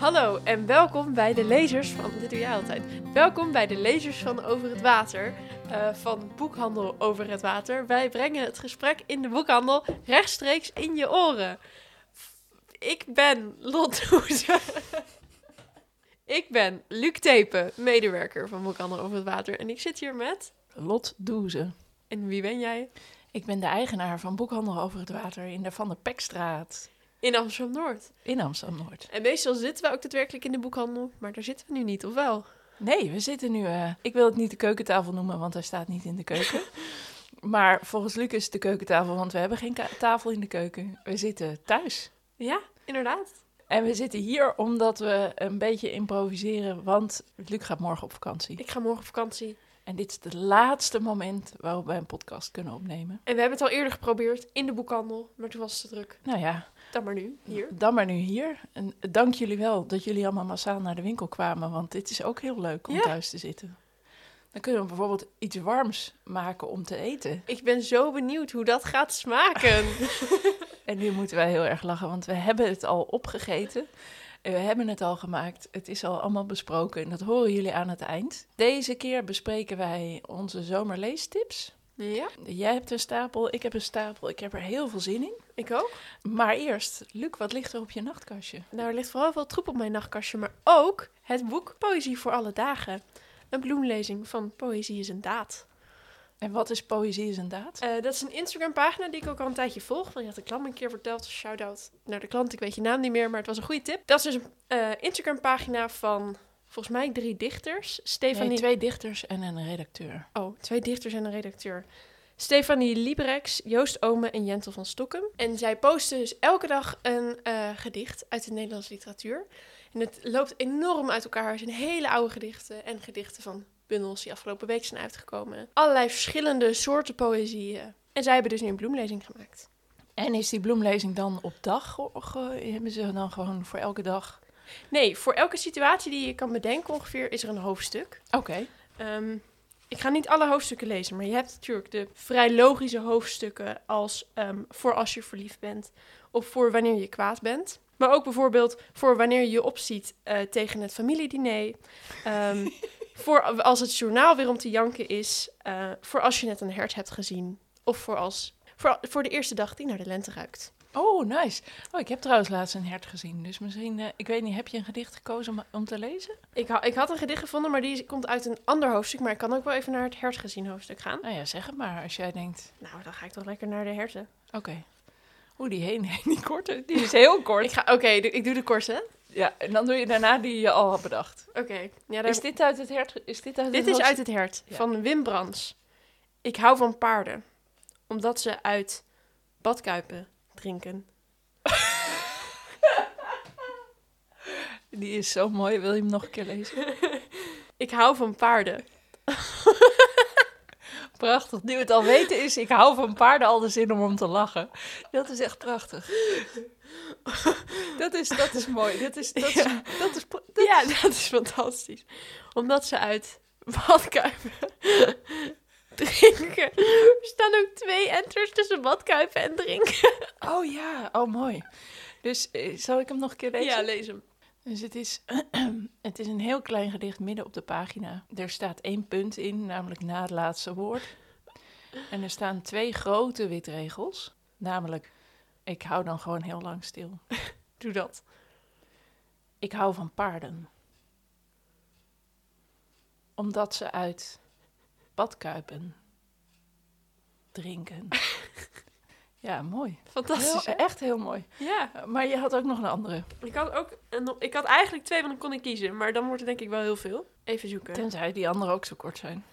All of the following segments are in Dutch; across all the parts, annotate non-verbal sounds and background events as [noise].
Hallo en welkom bij de lezers van. Dit doe jij altijd. Welkom bij de lezers van Over het Water. eh, van Boekhandel Over het Water. Wij brengen het gesprek in de boekhandel rechtstreeks in je oren. Ik ben Lot. [laughs] Ik ben Luc Tepen, medewerker van Boekhandel Over het Water. En ik zit hier met. Lot Doeze. En wie ben jij? Ik ben de eigenaar van Boekhandel Over het Water in de Van der Pekstraat In Amsterdam Noord. in Amsterdam-Noord. En meestal zitten we ook daadwerkelijk in de boekhandel, maar daar zitten we nu niet, of wel? Nee, we zitten nu... eh, ik wil het niet de keukentafel noemen, want hij staat niet in de keuken. [laughs] maar volgens Luc is het de keukentafel, want we hebben geen tafel in de keuken. We zitten thuis. Ja, inderdaad. En we zitten hier omdat we een beetje improviseren, want Luc gaat morgen op vakantie. Ik ga morgen op vakantie. En dit is het laatste moment waarop wij een podcast kunnen opnemen. En we hebben het al eerder geprobeerd in de boekhandel, maar toen was het te druk. Nou ja, Dan maar nu, hier. Dan maar nu hier. En dank jullie wel dat jullie allemaal massaal naar de winkel kwamen, want dit is ook heel leuk om Ja. thuis te zitten. Dan kunnen we bijvoorbeeld iets warms maken om te eten. Ik ben zo benieuwd hoe dat gaat smaken. [laughs] En nu moeten wij heel erg lachen, want we hebben het al opgegeten. En we hebben het al gemaakt. Het is al allemaal besproken en dat horen jullie aan het eind. Deze keer bespreken wij onze zomerleestips. ja, Jij hebt een stapel, ik heb een stapel. Ik heb er heel veel zin in. Ik ook. Maar eerst, Luc, wat ligt er op je nachtkastje? Nou, er ligt vooral veel troep op mijn nachtkastje, maar ook het boek Poëzie voor alle dagen. Een bloemlezing van Poëzie is een daad. En wat is poëzie is een daad? Eh, dat is een Instagram-pagina die ik ook al een tijdje volg. Want je had de klant een keer verteld. Shout-out naar de klant. Ik weet je naam niet meer, maar het was een goede tip. Dat is dus een eh, Instagram-pagina van volgens mij drie dichters. Stefanie... Nee, twee dichters en een redacteur. Oh, twee dichters en een redacteur. Stefanie Librex, Joost Ome en Jentel van Stokken. En zij posten dus elke dag een eh, gedicht uit de Nederlandse literatuur. En het loopt enorm uit elkaar. Er zijn hele oude gedichten en gedichten van bundels die afgelopen week zijn uitgekomen. Allerlei verschillende soorten poëzieën. En zij hebben dus nu een bloemlezing gemaakt. En is die bloemlezing dan op dag? hebben ze dan gewoon voor elke dag? Nee, voor elke situatie die je kan bedenken ongeveer is er een hoofdstuk. Oké. Ehm, ik ga niet alle hoofdstukken lezen, maar je hebt natuurlijk de vrij logische hoofdstukken als ehm, voor als je verliefd bent of voor wanneer je kwaad bent. Maar ook bijvoorbeeld voor wanneer je je opziet eh, tegen het familiediner. Ehm, [laughs] voor als het journaal weer om te janken is. eh, voor als je net een hert hebt gezien. Of voor, als, voor, voor de eerste dag die naar de lente ruikt. Oh, nice. Oh, ik heb trouwens laatst een hert gezien. Dus misschien, eh, ik weet niet, heb je een gedicht gekozen om, om te lezen? Ik, ha- ik had een gedicht gevonden, maar die komt uit een ander hoofdstuk. Maar ik kan ook wel even naar het hert gezien hoofdstuk gaan. Nou ja, zeg het maar als jij denkt, Nou, dan ga ik toch lekker naar de herten. oké. Oeh, die heen, [laughs] die korte, die is heel kort. Ik ga, oké, ik doe de korte. Ja, en dan doe je daarna die je al had bedacht. Oké, ja, daar- Is dit uit het hert? Is dit uit dit het is uit het hert Ja. van Wim Brands. Ik hou van paarden, omdat ze uit badkuipen drinken. Die is zo mooi. Wil je hem nog een keer lezen? [laughs] Ik hou van paarden, [laughs] Prachtig. Nu het al weten is, ik hou van paarden al de zin om om te lachen. Dat is echt prachtig. Dat is, dat is mooi. Dat is, dat is, Ja. dat is, Ja, dat is fantastisch. Omdat ze uit badkuipen drinken. Er staan ook twee enters tussen badkuipen en drinken. Oh ja, oh mooi. Dus eh, zal ik hem nog een keer lezen? Ja, lees hem. Dus het is, [clears throat] het is een heel klein gedicht midden op de pagina. Er staat één punt in, namelijk na het laatste woord. En er staan twee grote witregels. Namelijk, ik hou dan gewoon heel lang stil. [laughs] Doe dat. Ik hou van paarden. Omdat ze uit badkuipen drinken. [laughs] Ja, mooi. Fantastisch, Heel- echt heel mooi. Ja. Maar je had ook nog een andere. Ik had ook een, ik had eigenlijk twee, want dan kon ik kiezen. Maar dan wordt het denk ik wel heel veel. Even zoeken. Tenzij die andere ook zo kort zijn.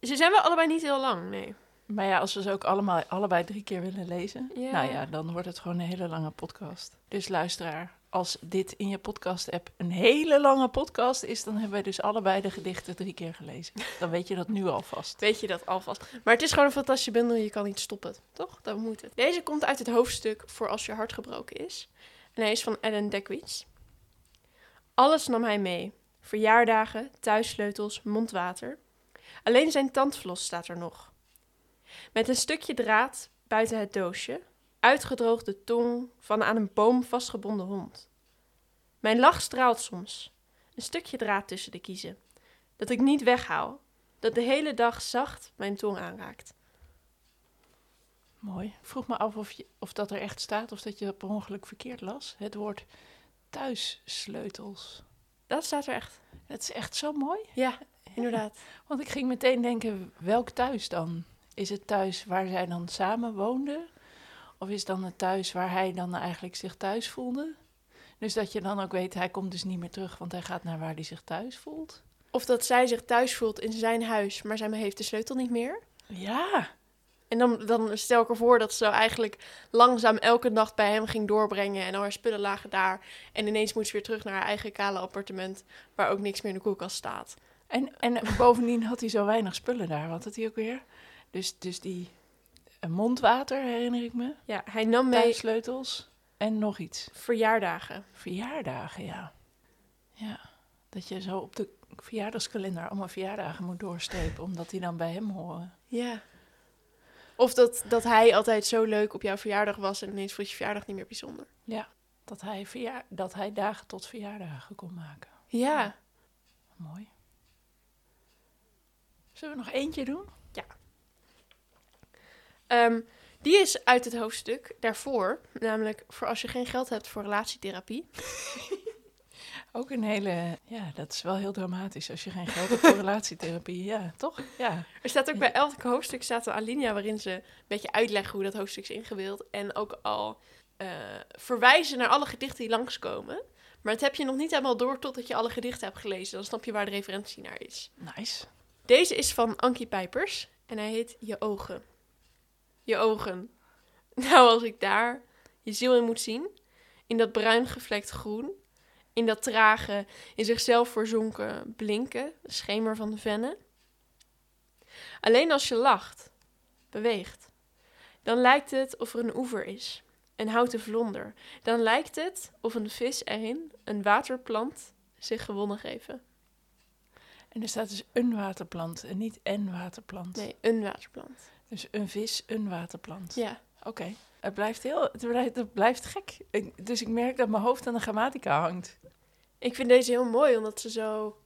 Ze zijn wel allebei niet heel lang, nee. Maar ja, als we ze ook allemaal, allebei drie keer willen lezen, Ja. nou ja, dan wordt het gewoon een hele lange podcast. Dus luisteraar, als dit in je podcast-app een hele lange podcast is, dan hebben wij dus allebei de gedichten drie keer gelezen. Dan weet je dat nu alvast. Weet je dat alvast. Maar het is gewoon een fantastische bundel, je kan niet stoppen. Toch? Dat moet het. Deze komt uit het hoofdstuk voor als je hart gebroken is. En hij is van Ellen Dekwits. Alles nam hij mee. Verjaardagen, thuissleutels, mondwater. Alleen zijn tandvlos staat er nog. Met een stukje draad buiten het doosje. Uitgedroogde tong van aan een boom vastgebonden hond. Mijn lach straalt soms. Een stukje draad tussen de kiezen. Dat ik niet weghaal. Dat de hele dag zacht mijn tong aanraakt. Mooi. Ik vroeg me af of, je, of dat er echt staat of dat je dat per ongeluk verkeerd las. Het woord thuissleutels. Dat staat er echt. Dat is echt zo mooi. Ja, inderdaad. [laughs] Want ik ging meteen denken, welk thuis dan? Is het thuis waar zij dan samen woonden? Of is dan het thuis waar hij dan eigenlijk zich thuis voelde? Dus dat je dan ook weet, hij komt dus niet meer terug, want hij gaat naar waar hij zich thuis voelt. Of dat zij zich thuis voelt in zijn huis, maar zij heeft de sleutel niet meer. Ja, En dan, dan stel ik ervoor dat ze eigenlijk langzaam elke nacht bij hem ging doorbrengen. En al haar spullen lagen daar. En ineens moet ze weer terug naar haar eigen kale appartement. Waar ook niks meer in de koelkast staat. en, en bovendien had hij zo weinig spullen daar. Wat had hij ook weer? Dus, dus die mondwater, herinner ik me. Ja, hij nam mee Thuissleutels en nog iets. verjaardagen. Verjaardagen, ja. Ja, dat je zo op de verjaardagskalender allemaal verjaardagen moet doorstrepen, omdat die dan bij hem horen. Ja. Of dat, dat hij altijd zo leuk op jouw verjaardag was. En ineens vond je verjaardag niet meer bijzonder. Ja, dat hij, verjaar, dat hij dagen tot verjaardagen kon maken. Ja. Mooi. Zullen we nog eentje doen? Ehm, die is uit het hoofdstuk daarvoor. Namelijk voor als je geen geld hebt voor relatietherapie. [laughs] Ook een hele, ja, dat is wel heel dramatisch als je geen geld hebt voor [laughs] relatietherapie. Ja, toch? Ja. Er staat ook bij elk hoofdstuk staat een alinea waarin ze een beetje uitleggen hoe dat hoofdstuk is ingedeeld. En ook al eh, verwijzen naar alle gedichten die langskomen. Maar het heb je nog niet helemaal door totdat je alle gedichten hebt gelezen. Dan snap je waar de referentie naar is. Nice. Deze is van Ankie Pijpers en hij heet Je ogen. Je ogen. [laughs] Nou, als ik daar je ziel in moet zien, in dat bruin gevlekt groen, in dat trage, in zichzelf verzonken blinken, de schemer van de vennen. Alleen als je lacht, beweegt, dan lijkt het of er een oever is, een houten vlonder. Dan lijkt het of een vis erin, een waterplant, zich gewonnen geven. En er staat dus een waterplant en niet en waterplant. Nee, een waterplant. Dus een vis, een waterplant. Ja. Oké. Het blijft heel, het blijft, het blijft gek. Ik- dus ik merk dat mijn hoofd aan de grammatica hangt. Ik vind deze heel mooi, omdat ze zo...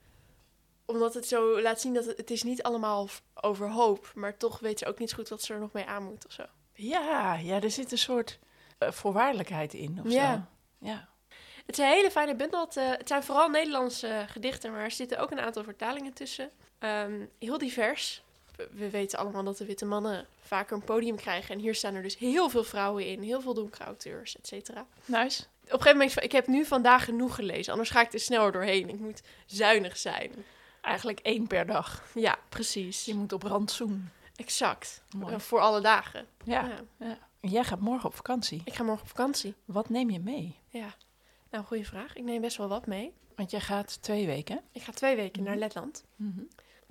Omdat het zo laat zien dat het, het is niet allemaal over hoop, maar toch weet ze ook niet zo goed wat ze er nog mee aan moet of zo. Ja, ja, er zit een soort eh, voorwaardelijkheid in of Ja. zo. Ja. Het is een hele fijne bundel. Het, eh, het zijn vooral Nederlandse gedichten, maar er zitten ook een aantal vertalingen tussen. Ehm, heel divers. We, we weten allemaal dat de witte mannen vaker een podium krijgen. En hier staan er dus heel veel vrouwen in, heel veel donkere auteurs, et cetera. Nice. Op een gegeven moment, ik heb nu vandaag genoeg gelezen, anders ga ik er sneller doorheen. Ik moet zuinig zijn. Eigenlijk één per dag. Ja, precies. Je moet op rantsoen. Exact. Mooi. Eh, voor alle dagen. Ja. Ja. ja. Jij gaat morgen op vakantie. Ik ga morgen op vakantie. Wat neem je mee? Ja. Nou, goede vraag. Ik neem best wel wat mee. Want jij gaat twee weken. Ik ga twee weken Mhm. naar Letland.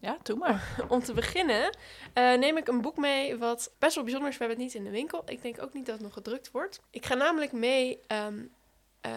Ja, doe maar. [laughs] Om te beginnen eh, neem ik een boek mee wat best wel bijzonder is. We hebben het niet in de winkel. Ik denk ook niet dat het nog gedrukt wordt. Ik ga namelijk mee ehm, eh,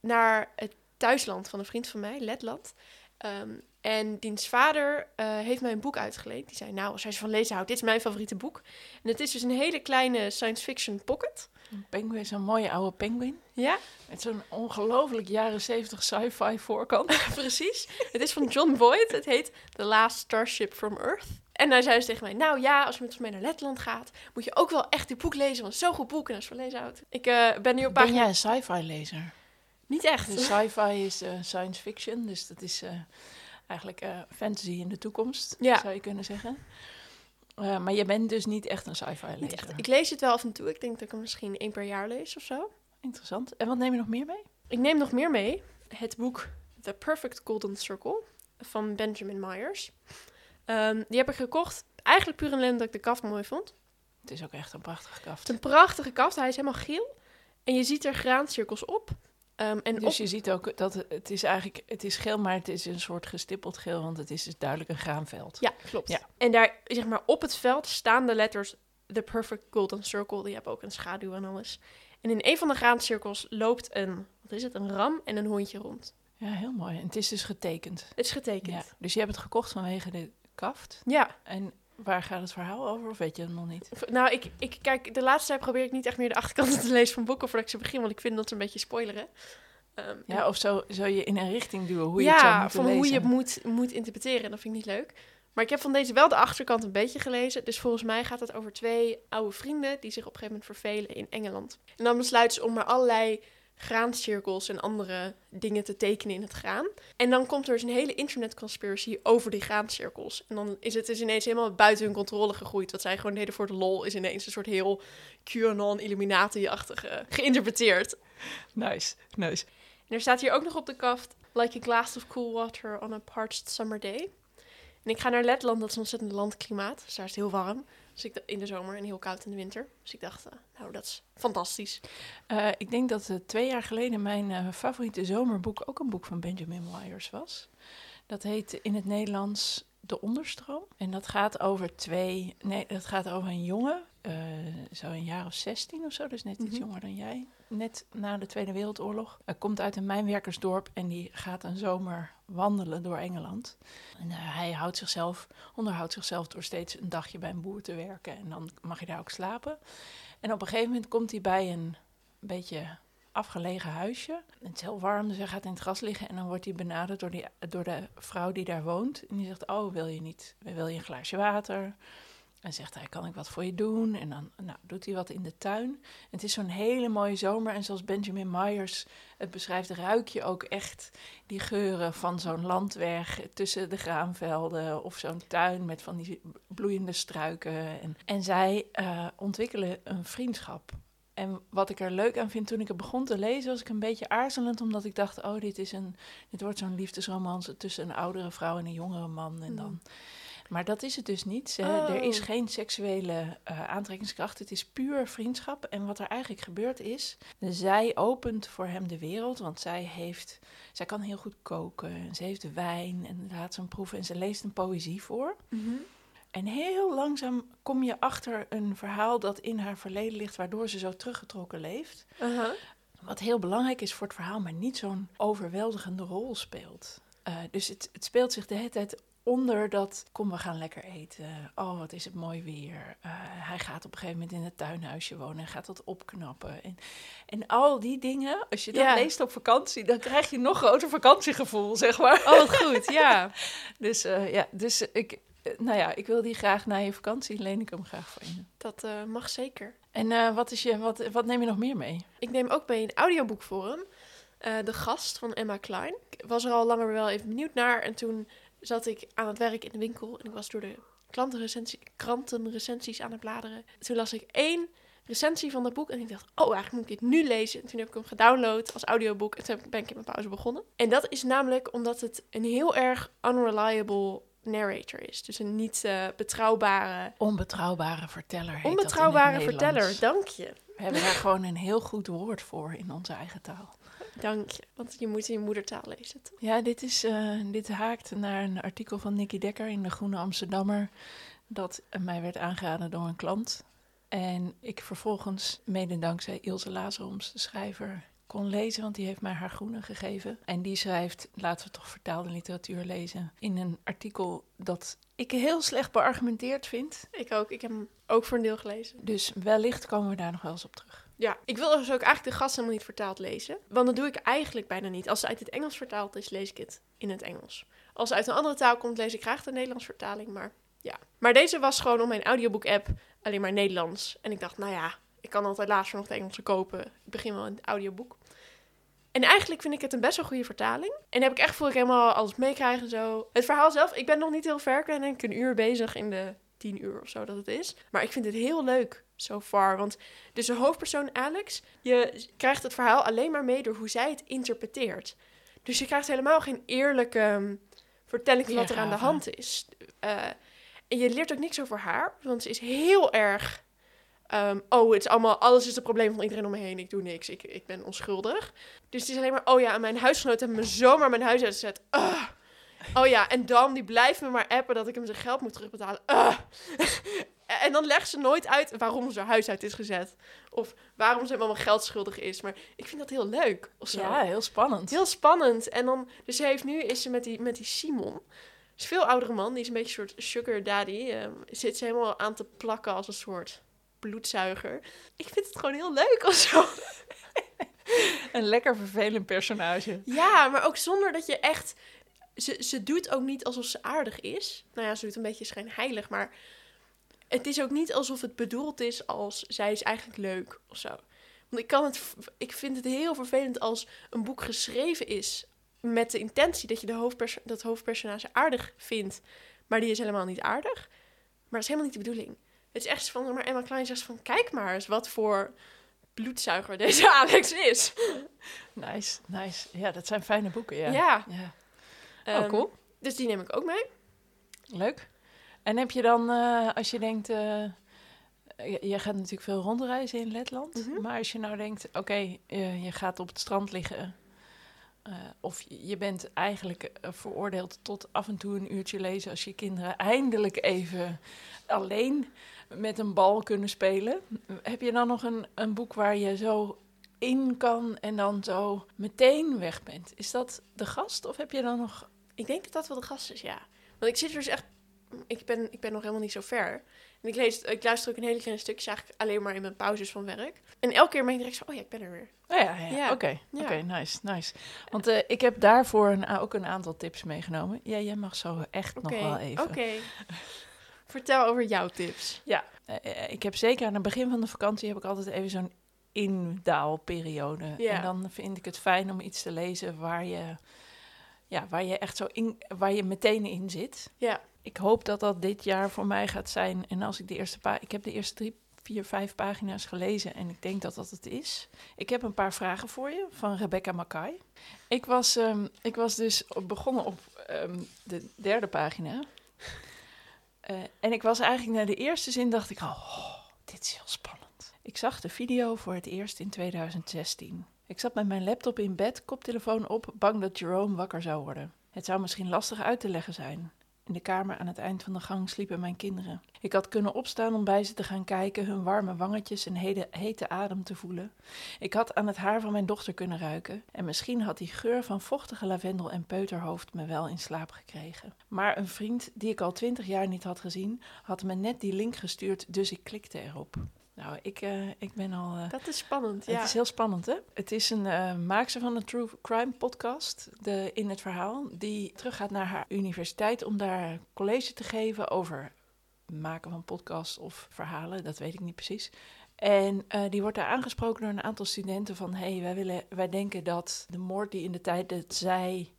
naar het thuisland van een vriend van mij, Letland. Ehm, en diens vader eh, heeft mij een boek uitgeleend. Die zei, nou, als jij van lezen houdt, dit is mijn favoriete boek. En het is dus een hele kleine science fiction pocket. Een penguin, zo'n mooie oude penguin. Ja, Met zo'n ongelooflijk jaren zeventig sci-fi voorkant. [laughs] precies. Het is van John Boyd. Het heet The Last Starship from Earth. En hij zei dus tegen mij, nou ja, als je met ons mee naar Letland gaat, moet je ook wel echt dit boek lezen, want het is zo'n goed boek en als je van lezen houdt. Ik eh, ben nu op Ben pagina... jij een sci-fi lezer? Niet echt. Dus sci-fi is eh, science fiction, dus dat is eigenlijk eh, fantasy in de toekomst, Ja. zou je kunnen zeggen. Eh, maar je bent dus niet echt een sci-fi lezer. Niet echt. Ik lees het wel af en toe. Ik denk dat ik hem misschien één per jaar lees of zo. Interessant. En wat neem je nog meer mee? Ik neem nog meer mee. Het boek The Perfect Golden Circle van Benjamin Myers. Ehm, die heb ik gekocht. Eigenlijk puur en alleen omdat ik de kaft mooi vond. Het is ook echt een prachtige Het kaft. is een prachtige kaft. Hij is helemaal geel. En je ziet er graancirkels op. Ehm, en Dus op... je ziet ook dat het, het is eigenlijk, het is geel, maar het is een soort gestippeld geel, want het is dus duidelijk een graanveld. Ja, klopt. Ja. En daar, zeg maar, op het veld staan de letters The Perfect Golden Circle. Die hebben ook een schaduw en alles. En in een van de graancirkels loopt een, wat is het, een ram en een hondje rond. Ja, heel mooi. En het is dus getekend. Het is getekend. Ja. Dus je hebt het gekocht vanwege de kaft. Ja, En waar gaat het verhaal over, of weet je het nog niet? nou, ik, ik kijk, de laatste tijd probeer ik niet echt meer de achterkanten te [laughs] lezen van boeken voordat ik ze begin, want ik vind dat een beetje spoileren. Ehm, Ja, of zo, zo je in een richting duwen hoe je ja, het zou moeten van hoe je het moet, moet interpreteren. Dat vind ik niet leuk. Maar ik heb van deze wel de achterkant een beetje gelezen. Dus volgens mij gaat het over twee oude vrienden die zich op een gegeven moment vervelen in Engeland. En dan besluiten ze om maar allerlei graancirkels en andere dingen te tekenen in het graan. En dan komt er dus een hele internetconspiracy over die graancirkels. En dan is het dus ineens helemaal buiten hun controle gegroeid. Wat zij gewoon deden voor de lol is ineens een soort heel QAnon Illuminati-achtige geïnterpreteerd. Nice, nice. En er staat hier ook nog op de kaft... Like a glass of cool water on a parched summer day. En ik ga naar Letland, dat is een ontzettend landklimaat. Dus daar is het heel warm. Dus in de zomer en heel koud in de winter. Dus ik dacht, eh, nou, dat is fantastisch. Eh, ik denk dat eh, twee jaar geleden mijn favoriete zomerboek ook een boek van Benjamin Myers was. Dat heet in het Nederlands De Onderstroom. En dat gaat over twee. Nee, dat gaat over een jongen. eh, zo een jaar of 16 of zo, dus net iets Mhm. jonger dan jij. Net na de Tweede Wereldoorlog. Hij komt uit een mijnwerkersdorp en die gaat een zomer wandelen door Engeland. En eh, hij houdt zichzelf, onderhoudt zichzelf door steeds een dagje bij een boer te werken. En dan mag je daar ook slapen. En op een gegeven moment komt hij bij een beetje afgelegen huisje. Het is heel warm, dus hij gaat in het gras liggen. En dan wordt hij benaderd door, die, door de vrouw die daar woont. En die zegt, oh, wil je niet, wil je een glaasje water? En zegt hij, kan ik wat voor je doen? En dan nou, doet hij wat in de tuin. Het is zo'n hele mooie zomer. En zoals Benjamin Myers het beschrijft, ruik je ook echt die geuren van zo'n landweg tussen de graanvelden. Of zo'n tuin met van die bloeiende struiken. En, en zij eh, ontwikkelen een vriendschap. En wat ik er leuk aan vind, toen ik het begon te lezen, was ik een beetje aarzelend, omdat ik dacht, oh, dit, is een, dit wordt zo'n liefdesromance tussen een oudere vrouw en een jongere man. En dan... Maar dat is het dus niet. Oh. Er is geen seksuele eh, aantrekkingskracht. Het is puur vriendschap. En wat er eigenlijk gebeurt is, zij opent voor hem de wereld, want zij heeft, zij kan heel goed koken. En ze heeft wijn en laat ze hem proeven en ze leest een poëzie voor. En heel langzaam kom je achter een verhaal dat in haar verleden ligt, waardoor ze zo teruggetrokken leeft. Aha. Wat heel belangrijk is voor het verhaal, maar niet zo'n overweldigende rol speelt. Eh, dus het, het speelt zich de hele tijd onder dat, kom we gaan lekker eten. Oh, wat is het mooi weer. Eh, hij gaat op een gegeven moment in het tuinhuisje wonen en gaat dat opknappen. En, en al die dingen, als je dat Ja. leest op vakantie, dan krijg je nog groter vakantiegevoel, zeg maar. Oh, goed, ja. [laughs] Dus eh, ja, dus ik, nou ja, ik wil die graag na je vakantie, leen ik hem graag van je. Dat eh, mag zeker. En eh, wat, is je, wat, wat neem je nog meer mee? Ik neem ook bij een audioboekforum eh De Gast van Emma Klein. Ik was er al langer wel even benieuwd naar. En toen zat ik aan het werk in de winkel. En ik was door de klantenrecensie, krantenrecensies aan het bladeren. Toen las ik één recensie van dat boek. En ik dacht, oh, eigenlijk moet ik dit nu lezen. En toen heb ik hem gedownload als audioboek. En toen ben ik in mijn pauze begonnen. En dat is namelijk omdat het een heel erg unreliable narrator is. Dus een niet eh, betrouwbare, Onbetrouwbare verteller. Heet onbetrouwbare verteller. Dank je. We hebben daar gewoon een heel goed woord voor in onze eigen taal. Dank je. Want je moet in je moedertaal lezen. toch? Ja, dit, is, eh, dit haakt naar een artikel van Nicky Dekker in de Groene Amsterdammer. Dat mij werd aangeraden door een klant. En ik vervolgens, mede dankzij Ilse Lazaroms, de schrijver, kon lezen, want die heeft mij haar groene gegeven. En die schrijft, laten we toch vertaalde literatuur lezen, in een artikel dat ik heel slecht beargumenteerd vind. Ik ook. Ik heb hem ook voor een deel gelezen. Dus wellicht komen we daar nog wel eens op terug. Ja, ik wil dus ook eigenlijk de gast helemaal niet vertaald lezen. Want dat doe ik eigenlijk bijna niet. Als het uit het Engels vertaald is, lees ik het in het Engels. Als het uit een andere taal komt, lees ik graag de Nederlands vertaling. Maar ja. Maar deze was gewoon op mijn audioboek-app alleen maar Nederlands. En ik dacht, nou ja, ik kan altijd later nog de Engelse kopen. Ik begin wel in het audioboek. En eigenlijk vind ik het een best wel goede vertaling. En heb ik echt voel ik helemaal alles meekrijg en zo. Het verhaal zelf, ik ben nog niet heel ver. Ik ben denk ik een uur bezig in de tien uur of zo dat het is. Maar ik vind het heel leuk so far. Want dus de hoofdpersoon Alex, je krijgt het verhaal alleen maar mee door hoe zij het interpreteert. Dus je krijgt helemaal geen eerlijke um, vertelling van wat er aan de hand is. Eh, en je leert ook niks over haar, want ze is heel erg. Ehm, oh, het is allemaal, alles is het probleem van iedereen om me heen. Ik doe niks. Ik, ik ben onschuldig. Dus het is alleen maar, oh ja, en mijn huisgenoot heeft me zomaar mijn huis uitgezet. Ugh. Oh ja, en dan, die blijft me maar appen dat ik hem zijn geld moet terugbetalen. [laughs] En dan legt ze nooit uit waarom ze haar huis uit is gezet. Of waarom ze hem allemaal geld schuldig is. Maar ik vind dat heel leuk. Ja, heel spannend. Heel spannend. En dan, dus ze heeft nu, is ze met die, met die Simon. Is veel oudere man, die is een beetje een soort sugar daddy. ehm, zit ze helemaal aan te plakken als een soort bloedzuiger. Ik vind het gewoon heel leuk of zo. [laughs] Een lekker vervelend personage. Ja, maar ook zonder dat je echt... Ze, ze doet ook niet alsof ze aardig is. Nou ja, ze doet een beetje schijnheilig, maar... Het is ook niet alsof het bedoeld is als zij is eigenlijk leuk of zo. Want ik, kan het, ik vind het heel vervelend als een boek geschreven is met de intentie dat je de hoofdperso dat hoofdpersonage aardig vindt, maar die is helemaal niet aardig. Maar dat is helemaal niet de bedoeling. Het is echt van, maar Emma Klein zegt van, kijk maar eens wat voor bloedzuiger deze [laughs] Alex is. Nice, nice. Ja, dat zijn fijne boeken, ja. Ja. ja. Ehm, Oh, cool. Dus die neem ik ook mee. Leuk. En heb je dan, eh, als je denkt, eh, je, gaat natuurlijk veel rondreizen in Letland, Mhm. maar als je nou denkt, oké, eh, je gaat op het strand liggen, of je bent eigenlijk veroordeeld tot af en toe een uurtje lezen als je kinderen eindelijk even alleen met een bal kunnen spelen. Heb je dan nog een, een boek waar je zo in kan en dan zo meteen weg bent? Is dat de gast of heb je dan nog... Ik denk dat dat wel de gast is, ja. Want ik zit er dus echt... Ik ben, ik ben nog helemaal niet zo ver. En ik, lees, ik luister ook een hele kleine stukjes eigenlijk alleen maar in mijn pauzes van werk. En elke keer ben ik direct zo, oh ja, ik ben er weer. Oh ja, ja. Ja. oké. Ja. Oké, nice, nice. Want eh, ik heb daarvoor een, ook een aantal tips meegenomen. Ja, jij mag zo echt nog wel even. Oké. [laughs] Vertel over jouw tips. Ja, eh, eh, ik heb zeker aan het begin van de vakantie heb ik altijd even zo'n indaalperiode. Ja. En dan vind ik het fijn om iets te lezen waar je, ja, waar je echt zo in, waar je meteen in zit. Ja. Ik hoop dat dat dit jaar voor mij gaat zijn. En als ik de eerste paar, ik heb de eerste drie, vier, vijf pagina's gelezen en ik denk dat dat het is. Ik heb een paar vragen voor je van Rebecca Mackay. Ik was, ehm, ik was dus begonnen op ehm, de derde pagina. Eh, en ik was eigenlijk naar de eerste zin, dacht ik, oh, dit is heel spannend. Ik zag de video voor het eerst in 2016. Ik zat met mijn laptop in bed, koptelefoon op, bang dat Jerome wakker zou worden. Het zou misschien lastig uit te leggen zijn. In de kamer aan het eind van de gang sliepen mijn kinderen. Ik had kunnen opstaan om bij ze te gaan kijken, hun warme wangetjes en hete adem te voelen. Ik had aan het haar van mijn dochter kunnen ruiken en misschien had die geur van vochtige lavendel en peuterhoofd me wel in slaap gekregen. Maar een vriend die ik al twintig jaar niet had gezien, had me net die link gestuurd, dus ik klikte erop. Nou, ik, eh, ik ben al. eh, Dat is spannend, ja. het is heel spannend, hè? Het is een maakster van een True Crime podcast de, in het verhaal... die teruggaat naar haar universiteit om daar college te geven... over maken van podcasts of verhalen, dat weet ik niet precies. En die wordt daar aangesproken door een aantal studenten van... hé, hey, wij, willen, wij denken dat de moord die in de tijd dat zij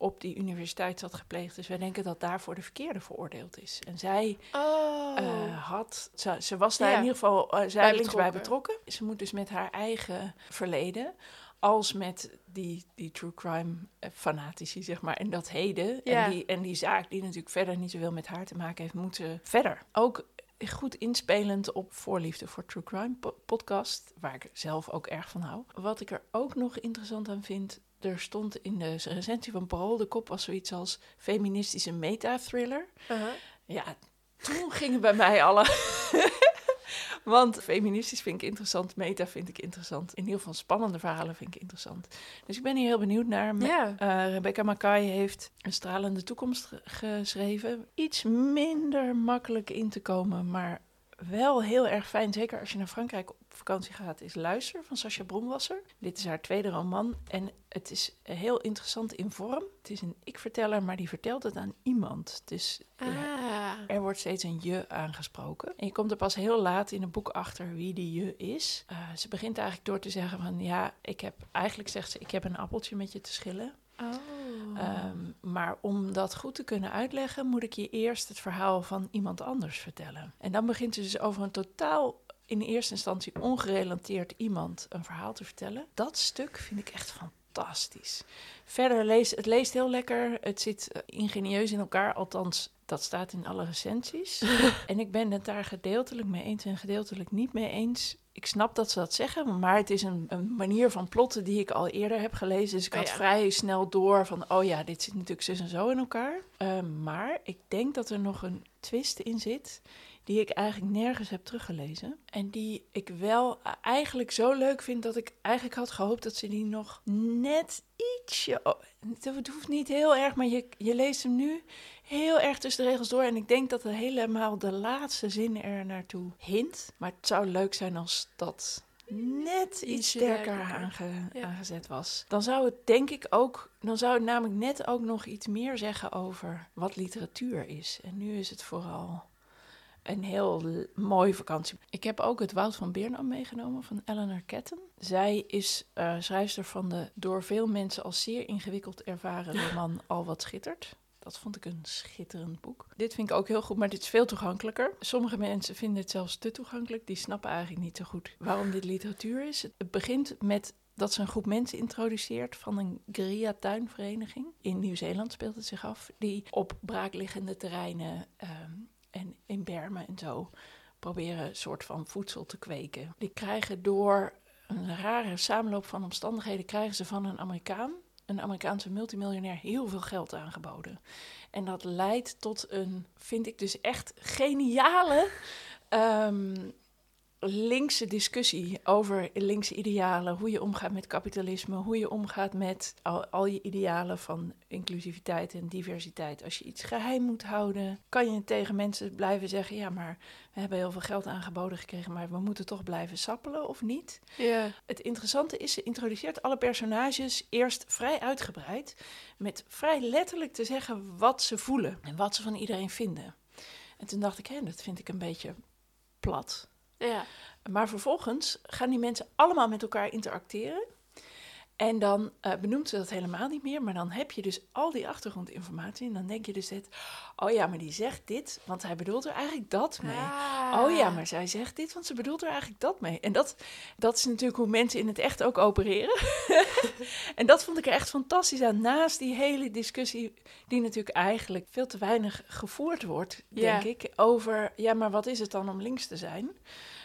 op die universiteit zat gepleegd is... wij denken dat daarvoor de verkeerde veroordeeld is. En zij Oh. eh, had. Ze, ze was daar Ja. in ieder geval uh, zijdelings bij betrokken. betrokken. Ze moet dus met haar eigen verleden, als met die, die true crime eh, fanatici, zeg maar, en dat heden. Ja. En, die, en die zaak die natuurlijk verder niet zoveel met haar te maken heeft, moet ze verder. Ook goed inspelend op voorliefde voor true crime po- podcast, waar ik zelf ook erg van hou. Wat ik er ook nog interessant aan vind, er stond in de recensie van Parool, de kop was zoiets als feministische meta-thriller. Uh-huh. Ja, toen gingen bij mij alle. [laughs] Want feministisch vind ik interessant, meta vind ik interessant. In ieder geval spannende verhalen vind ik interessant. Dus ik ben hier heel benieuwd naar. Ja. eh, Rebecca Mackay heeft een stralende toekomst ge- geschreven. Iets minder makkelijk in te komen, maar wel heel erg fijn. Zeker als je naar Frankrijk op vakantie gaat, is Luister van Sascha Bronwasser. Dit is haar tweede roman en het is heel interessant in vorm. Het is een ik-verteller, maar die vertelt het aan iemand. Dus ja, Ah. er wordt steeds een je aangesproken. En je komt er pas heel laat in het boek achter wie die je is. Eh, ze begint eigenlijk door te zeggen van... ja, ik heb... Eigenlijk zegt ze, ik heb een appeltje met je te schillen. Oh. Ehm, maar om dat goed te kunnen uitleggen... moet ik je eerst het verhaal van iemand anders vertellen. En dan begint ze dus over een totaal... in eerste instantie ongerelateerd iemand een verhaal te vertellen. Dat stuk vind ik echt fantastisch. Verder leest het leest heel lekker. Het zit eh, ingenieus in elkaar, althans dat staat in alle recensies. [laughs] en ik ben het daar gedeeltelijk mee eens en gedeeltelijk niet mee eens. Ik snap dat ze dat zeggen, maar het is een, een manier van plotten die ik al eerder heb gelezen. Dus ik Oh had ja. vrij snel door van, oh ja, dit zit natuurlijk zus en zo in elkaar. Eh, maar ik denk dat er nog een twist in zit die ik eigenlijk nergens heb teruggelezen. En die ik wel eigenlijk zo leuk vind dat ik eigenlijk had gehoopt dat ze die nog net ietsje... Het hoeft niet heel erg, maar je, je leest hem nu heel erg tussen de regels door. En ik denk dat er helemaal de laatste zin er naartoe hint. Maar het zou leuk zijn als dat net iets sterker duidelijker. aange- Ja. aangezet was. Dan zou het denk ik ook, dan zou het namelijk net ook nog iets meer zeggen over wat literatuur is. En nu is het vooral een heel mooie vakantie. Ik heb ook het Woud van Beernam meegenomen van Eleanor Ketten. Zij is eh, schrijfster van de door veel mensen als zeer ingewikkeld ervaren roman Al wat schittert. Dat vond ik een schitterend boek. Dit vind ik ook heel goed, maar dit is veel toegankelijker. Sommige mensen vinden het zelfs te toegankelijk. Die snappen eigenlijk niet zo goed waarom dit literatuur is. Het begint met dat ze een groep mensen introduceert van een guerrilla-tuinvereniging. In Nieuw-Zeeland speelt het zich af. Die op braakliggende terreinen ehm, in bermen en zo proberen een soort van voedsel te kweken. Die krijgen door een rare samenloop van omstandigheden... krijgen ze van een Amerikaan, een Amerikaanse multimiljonair, heel veel geld aangeboden. En dat leidt tot een, vind ik dus echt geniale... [laughs] ehm, linkse discussie over linkse idealen, hoe je omgaat met kapitalisme, hoe je omgaat met al, al je idealen van inclusiviteit en diversiteit. Als je iets geheim moet houden, kan je tegen mensen blijven zeggen: ja, maar we hebben heel veel geld aangeboden gekregen, maar we moeten toch blijven sappelen of niet? Ja. Het interessante is, ze introduceert alle personages eerst vrij uitgebreid, met vrij letterlijk te zeggen wat ze voelen en wat ze van iedereen vinden. En toen dacht ik, hé, dat vind ik een beetje plat. Ja. Maar vervolgens gaan die mensen allemaal met elkaar interacteren. En dan eh, benoemt ze dat helemaal niet meer. Maar dan heb je dus al die achtergrondinformatie. En dan denk je dus dit. Oh ja, maar die zegt dit, want hij bedoelt er eigenlijk dat mee. Ah. Oh ja, maar zij zegt dit, want ze bedoelt er eigenlijk dat mee. En dat, dat is natuurlijk hoe mensen in het echt ook opereren. [laughs] en dat vond ik er echt fantastisch aan. Naast die hele discussie, die natuurlijk eigenlijk veel te weinig gevoerd wordt, Ja. denk ik, over, ja, maar wat is het dan om links te zijn?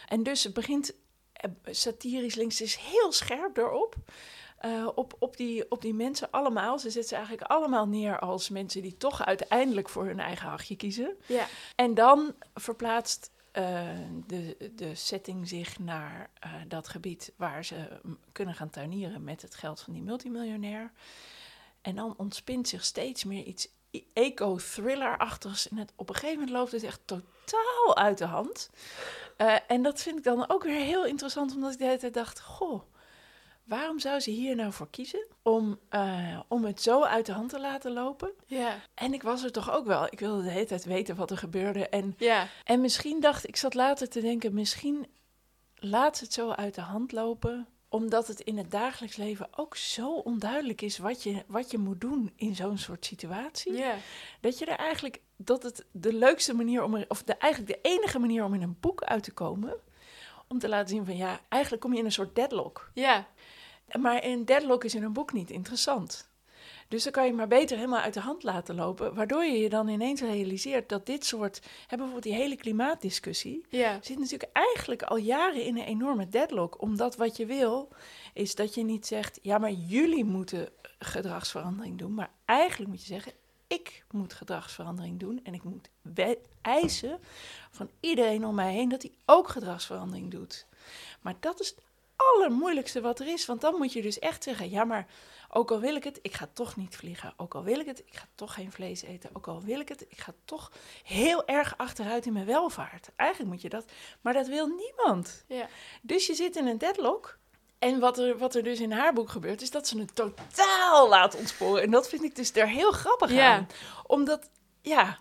En dus het begint eh, satirisch links, is heel scherp erop. Eh, op, op, die, op die mensen allemaal. Ze zet ze eigenlijk allemaal neer als mensen die toch uiteindelijk voor hun eigen hachje kiezen. Ja. En dan verplaatst eh, de, de setting zich naar eh, dat gebied waar ze mm, kunnen gaan tuinieren met het geld van die multimiljonair. En dan ontspint zich steeds meer iets i- eco-thriller-achtigs. En het, op een gegeven moment loopt het echt totaal uit de hand. En dat vind ik dan ook weer heel interessant, omdat ik de hele tijd dacht: goh, waarom zou ze hier nou voor kiezen? Om, eh, om het zo uit de hand te laten lopen. Ja. En ik was er toch ook wel. Ik wilde de hele tijd weten wat er gebeurde. En, Ja. en misschien dacht ik, zat later te denken, misschien laat ze het zo uit de hand lopen. Omdat het in het dagelijks leven ook zo onduidelijk is wat je, wat je moet doen in zo'n soort situatie. Ja. Dat je er eigenlijk, dat het de leukste manier om er, of de, eigenlijk de enige manier om in een boek uit te komen. Om te laten zien van ja, eigenlijk kom je in een soort deadlock. Ja. Maar een deadlock is in een boek niet interessant. Dus dan kan je maar beter helemaal uit de hand laten lopen. Waardoor je je dan ineens realiseert dat dit soort. Hè, bijvoorbeeld die hele klimaatdiscussie. Ja. zit natuurlijk eigenlijk al jaren in een enorme deadlock. Omdat wat je wil, is dat je niet zegt. Ja, maar jullie moeten gedragsverandering doen. Maar eigenlijk moet je zeggen. Ik moet gedragsverandering doen. En ik moet eisen van iedereen om mij heen dat hij ook gedragsverandering doet. Maar dat is allermoeilijkste wat er is. Want dan moet je dus echt zeggen: ja, maar ook al wil ik het, ik ga toch niet vliegen. Ook al wil ik het, ik ga toch geen vlees eten. Ook al wil ik het, ik ga toch heel erg achteruit in mijn welvaart. Eigenlijk moet je dat, maar dat wil niemand. Ja. Dus je zit in een deadlock. En wat er, wat er dus in haar boek gebeurt, is dat ze het totaal laat ontsporen. En dat vind ik dus daar heel grappig Ja. aan. Omdat, ja,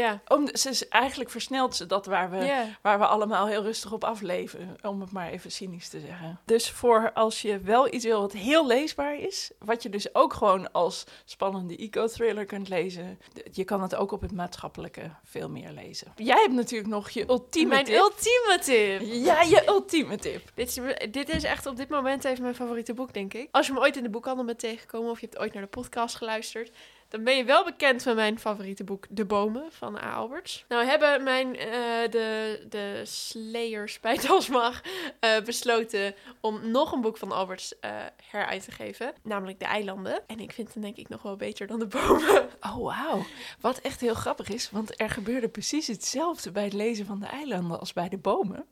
Ja. om, ze, is- eigenlijk versnelt ze dat waar we, waar we allemaal heel rustig op afleven, om het maar even cynisch te zeggen. Dus voor als je wel iets wil wat heel leesbaar is, wat je dus ook gewoon als spannende eco-thriller kunt lezen, je kan het ook op het maatschappelijke veel meer lezen. Jij hebt natuurlijk nog je ultieme Mijn tip. ultieme tip. ja, je ultieme tip. Dit is, dit is echt op dit moment even mijn favoriete boek, denk ik. Als je me ooit in de boekhandel bent tegengekomen of je hebt ooit naar de podcast geluisterd, dan ben je wel bekend met mijn favoriete boek, De Bomen van A. Alberts. Nou hebben mijn, eh, de, de Slayers [laughs] bij Dasmag eh besloten om nog een boek van Alberts eh heruit te geven, namelijk De Eilanden. En ik vind hem denk ik nog wel beter dan De Bomen. [laughs] Oh, wauw. Wat echt heel grappig is, want er gebeurde precies hetzelfde bij het lezen van de eilanden als bij de bomen.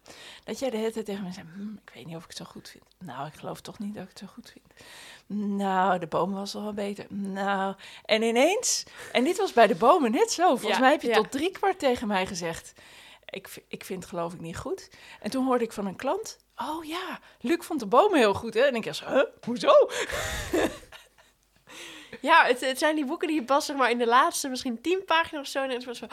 Dat jij de hele tijd tegen me zei, "Hm, ik weet niet of ik het zo goed vind. Nou, ik geloof toch niet dat ik het zo goed vind. Nou, de bomen was al wel beter. Nou, en ineens, en dit was bij de bomen net zo. Volgens Ja, mij heb je ja. tot drie kwart tegen mij gezegd, ik, ik vind het geloof ik niet goed. En toen hoorde ik van een klant, Oh ja, Luc vond de bomen heel goed, hè? En ik dacht, huh? hoezo? [laughs] Ja, het, het zijn die boeken die je pas zeg maar in de laatste misschien tien pagina's of zo. En het was van,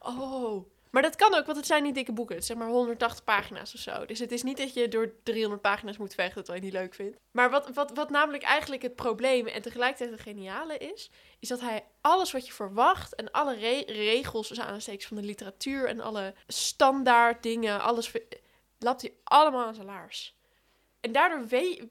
[gasps] oh. Maar dat kan ook, want het zijn niet dikke boeken. Het zeg maar 180 pagina's of zo. Dus het is niet dat je door 300 pagina's moet vechten terwijl je niet leuk vindt. Maar wat, wat, wat namelijk eigenlijk het probleem en tegelijkertijd het geniale is, is dat hij alles wat je verwacht en alle re- regels, dus aanstekens van de literatuur en alle standaard dingen, alles lapt hij allemaal aan zijn laars. En daardoor weet,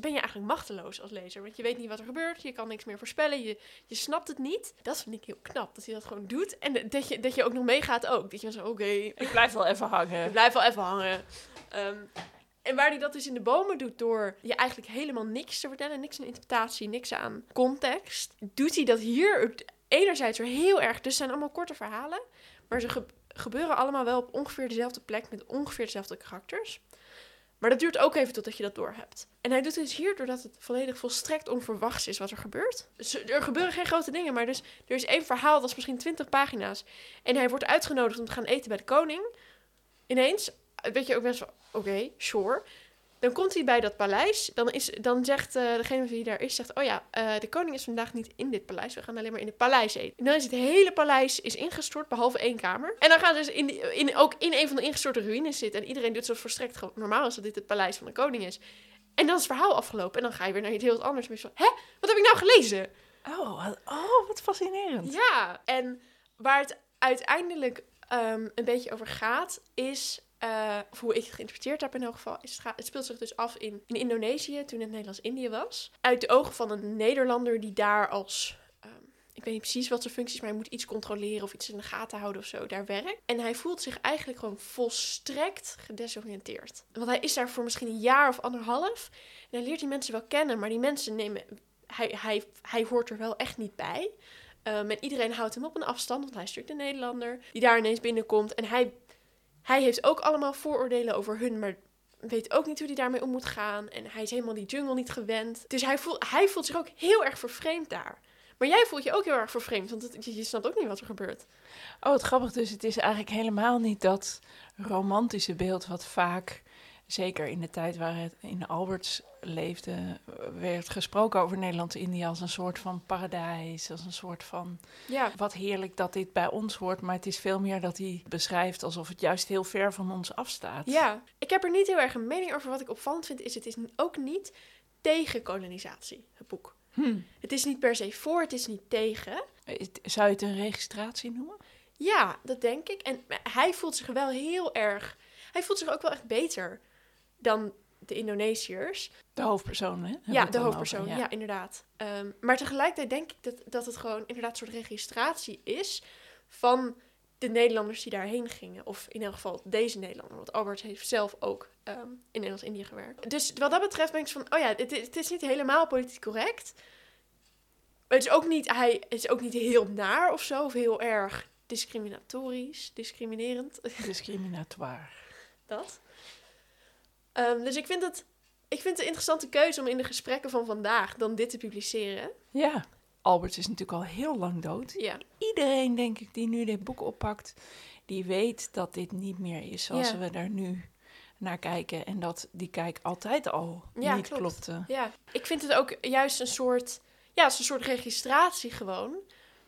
ben je eigenlijk machteloos als lezer. Want je weet niet wat er gebeurt. Je kan niks meer voorspellen. Je, je snapt het niet. Dat vind ik heel knap. Dat hij dat gewoon doet. En dat je, dat je ook nog meegaat ook. Dat je zo, oké, Ik blijf wel even ik hangen. blijf wel even hangen. Ehm, en waar hij dat dus in de bomen doet door je eigenlijk helemaal niks te vertellen. Niks aan interpretatie, niks aan context. Doet hij dat hier enerzijds weer heel erg. Dus het zijn allemaal korte verhalen. Maar ze ge- gebeuren allemaal wel op ongeveer dezelfde plek. Met ongeveer dezelfde karakters. Maar dat duurt ook even totdat je dat doorhebt. En hij doet het dus hier doordat het volledig volstrekt onverwachts is wat er gebeurt. Dus er gebeuren geen grote dingen, maar dus, er is één verhaal, dat is misschien 20 pagina's. En hij wordt uitgenodigd om te gaan eten bij de koning. Ineens, weet je ook best wel, oké, sure. Dan komt hij bij dat paleis. Dan, is, dan zegt eh, degene die daar is, zegt, oh ja, eh, de koning is vandaag niet in dit paleis. We gaan alleen maar in het paleis eten. En dan is het hele paleis is ingestort, behalve één kamer. En dan gaan ze dus in, die- in, ook in een van de ingestorte ruïnes zitten. En iedereen doet zo volstrekt gewoon normaal als dat dit het paleis van de koning is. En dan is het verhaal afgelopen. En dan ga je weer naar iets heel anders. En je zo, hè? Wat heb ik nou gelezen? Oh, wat, oh, wat fascinerend. Ja, en waar het uiteindelijk ehm, een beetje over gaat, is, eh, of hoe ik het geïnterpreteerd heb in elk geval, het, speelt zich dus af in, in Indonesië, toen het Nederlands-Indië was. Uit de ogen van een Nederlander die daar als, ehm, ik weet niet precies wat zijn functie is, maar hij moet iets controleren of iets in de gaten houden of zo, daar werkt. En hij voelt zich eigenlijk gewoon volstrekt gedesoriënteerd. Want hij is daar voor misschien een jaar of anderhalf. En hij leert die mensen wel kennen, maar die mensen nemen, hij, hij, hij hoort er wel echt niet bij. Um, en iedereen houdt hem op een afstand, want hij is natuurlijk de Nederlander die daar ineens binnenkomt. En hij, hij heeft ook allemaal vooroordelen over hun, maar weet ook niet hoe hij daarmee om moet gaan. En hij is helemaal die jungle niet gewend. Dus hij voelt, hij voelt zich ook heel erg vervreemd daar. Maar jij voelt je ook heel erg vervreemd, want het- je, je snapt ook niet wat er gebeurt. Oh, wat grappig. Dus het is eigenlijk helemaal niet dat romantische beeld wat vaak, zeker in de tijd waar het in Alberts leefde, werd gesproken over Nederland-Indië als een soort van paradijs, als een soort van Ja, wat heerlijk dat dit bij ons hoort, maar het is veel meer dat hij beschrijft alsof het juist heel ver van ons afstaat. ja. Ik heb er niet heel erg een mening over. Wat ik opvallend vind, is het is ook niet tegen kolonisatie, het boek. Hm. Het is niet per se voor, het is niet tegen. Zou je het een registratie noemen? Ja, dat denk ik. En hij voelt zich wel heel erg. Hij voelt zich ook wel echt beter dan de Indonesiërs. De hoofdpersoon, hè? Hebben ja, de hoofdpersoon. over, ja. inderdaad. Ehm, maar tegelijkertijd denk ik dat, dat het gewoon inderdaad een soort registratie is van de Nederlanders die daarheen gingen. Of in elk geval deze Nederlander. Want Albert heeft zelf ook ehm, in Nederlands-Indië gewerkt. Dus wat dat betreft ben ik van, oh ja, het, het is niet helemaal politiek correct. Het is ook niet, hij het is ook niet heel naar of zo. Of heel erg discriminatorisch, discriminerend. [laughs] Discriminatoire. dat. Ehm, dus ik vind het, ik vind het een interessante keuze om in de gesprekken van vandaag dan dit te publiceren. Ja. Albert is natuurlijk al heel lang dood. Ja, Iedereen, denk ik, die nu dit boek oppakt, die weet dat dit niet meer is zoals Ja. we daar nu naar kijken. En dat die kijk altijd al Ja, niet klopt. klopte. ja. Ik vind het ook juist een soort, ja, een soort registratie gewoon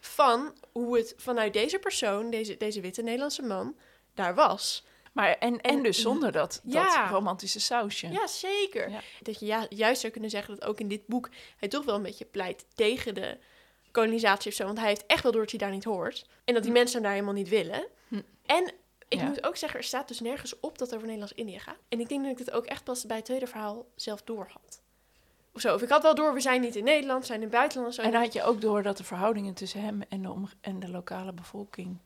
van hoe het vanuit deze persoon, deze, deze witte Nederlandse man, daar was. Maar en, en En- dus zonder dat, Ja. dat romantische sausje. Ja, zeker. Ja. Dat je ja, juist zou kunnen zeggen dat ook in dit boek hij toch wel een beetje pleit tegen de kolonisatie of zo. Want hij heeft echt wel door dat hij daar niet hoort. En dat die Hm. mensen hem daar helemaal niet willen. Hm. En ik Ja. moet ook zeggen, er staat dus nergens op dat het over Nederlands-Indië gaat. En ik denk dat ik het ook echt pas bij het tweede verhaal zelf door had. Of zo. Of ik had wel door, we zijn niet in Nederland, we zijn in het buitenland. En dan had je ook door dat de verhoudingen tussen hem en de, en de lokale bevolking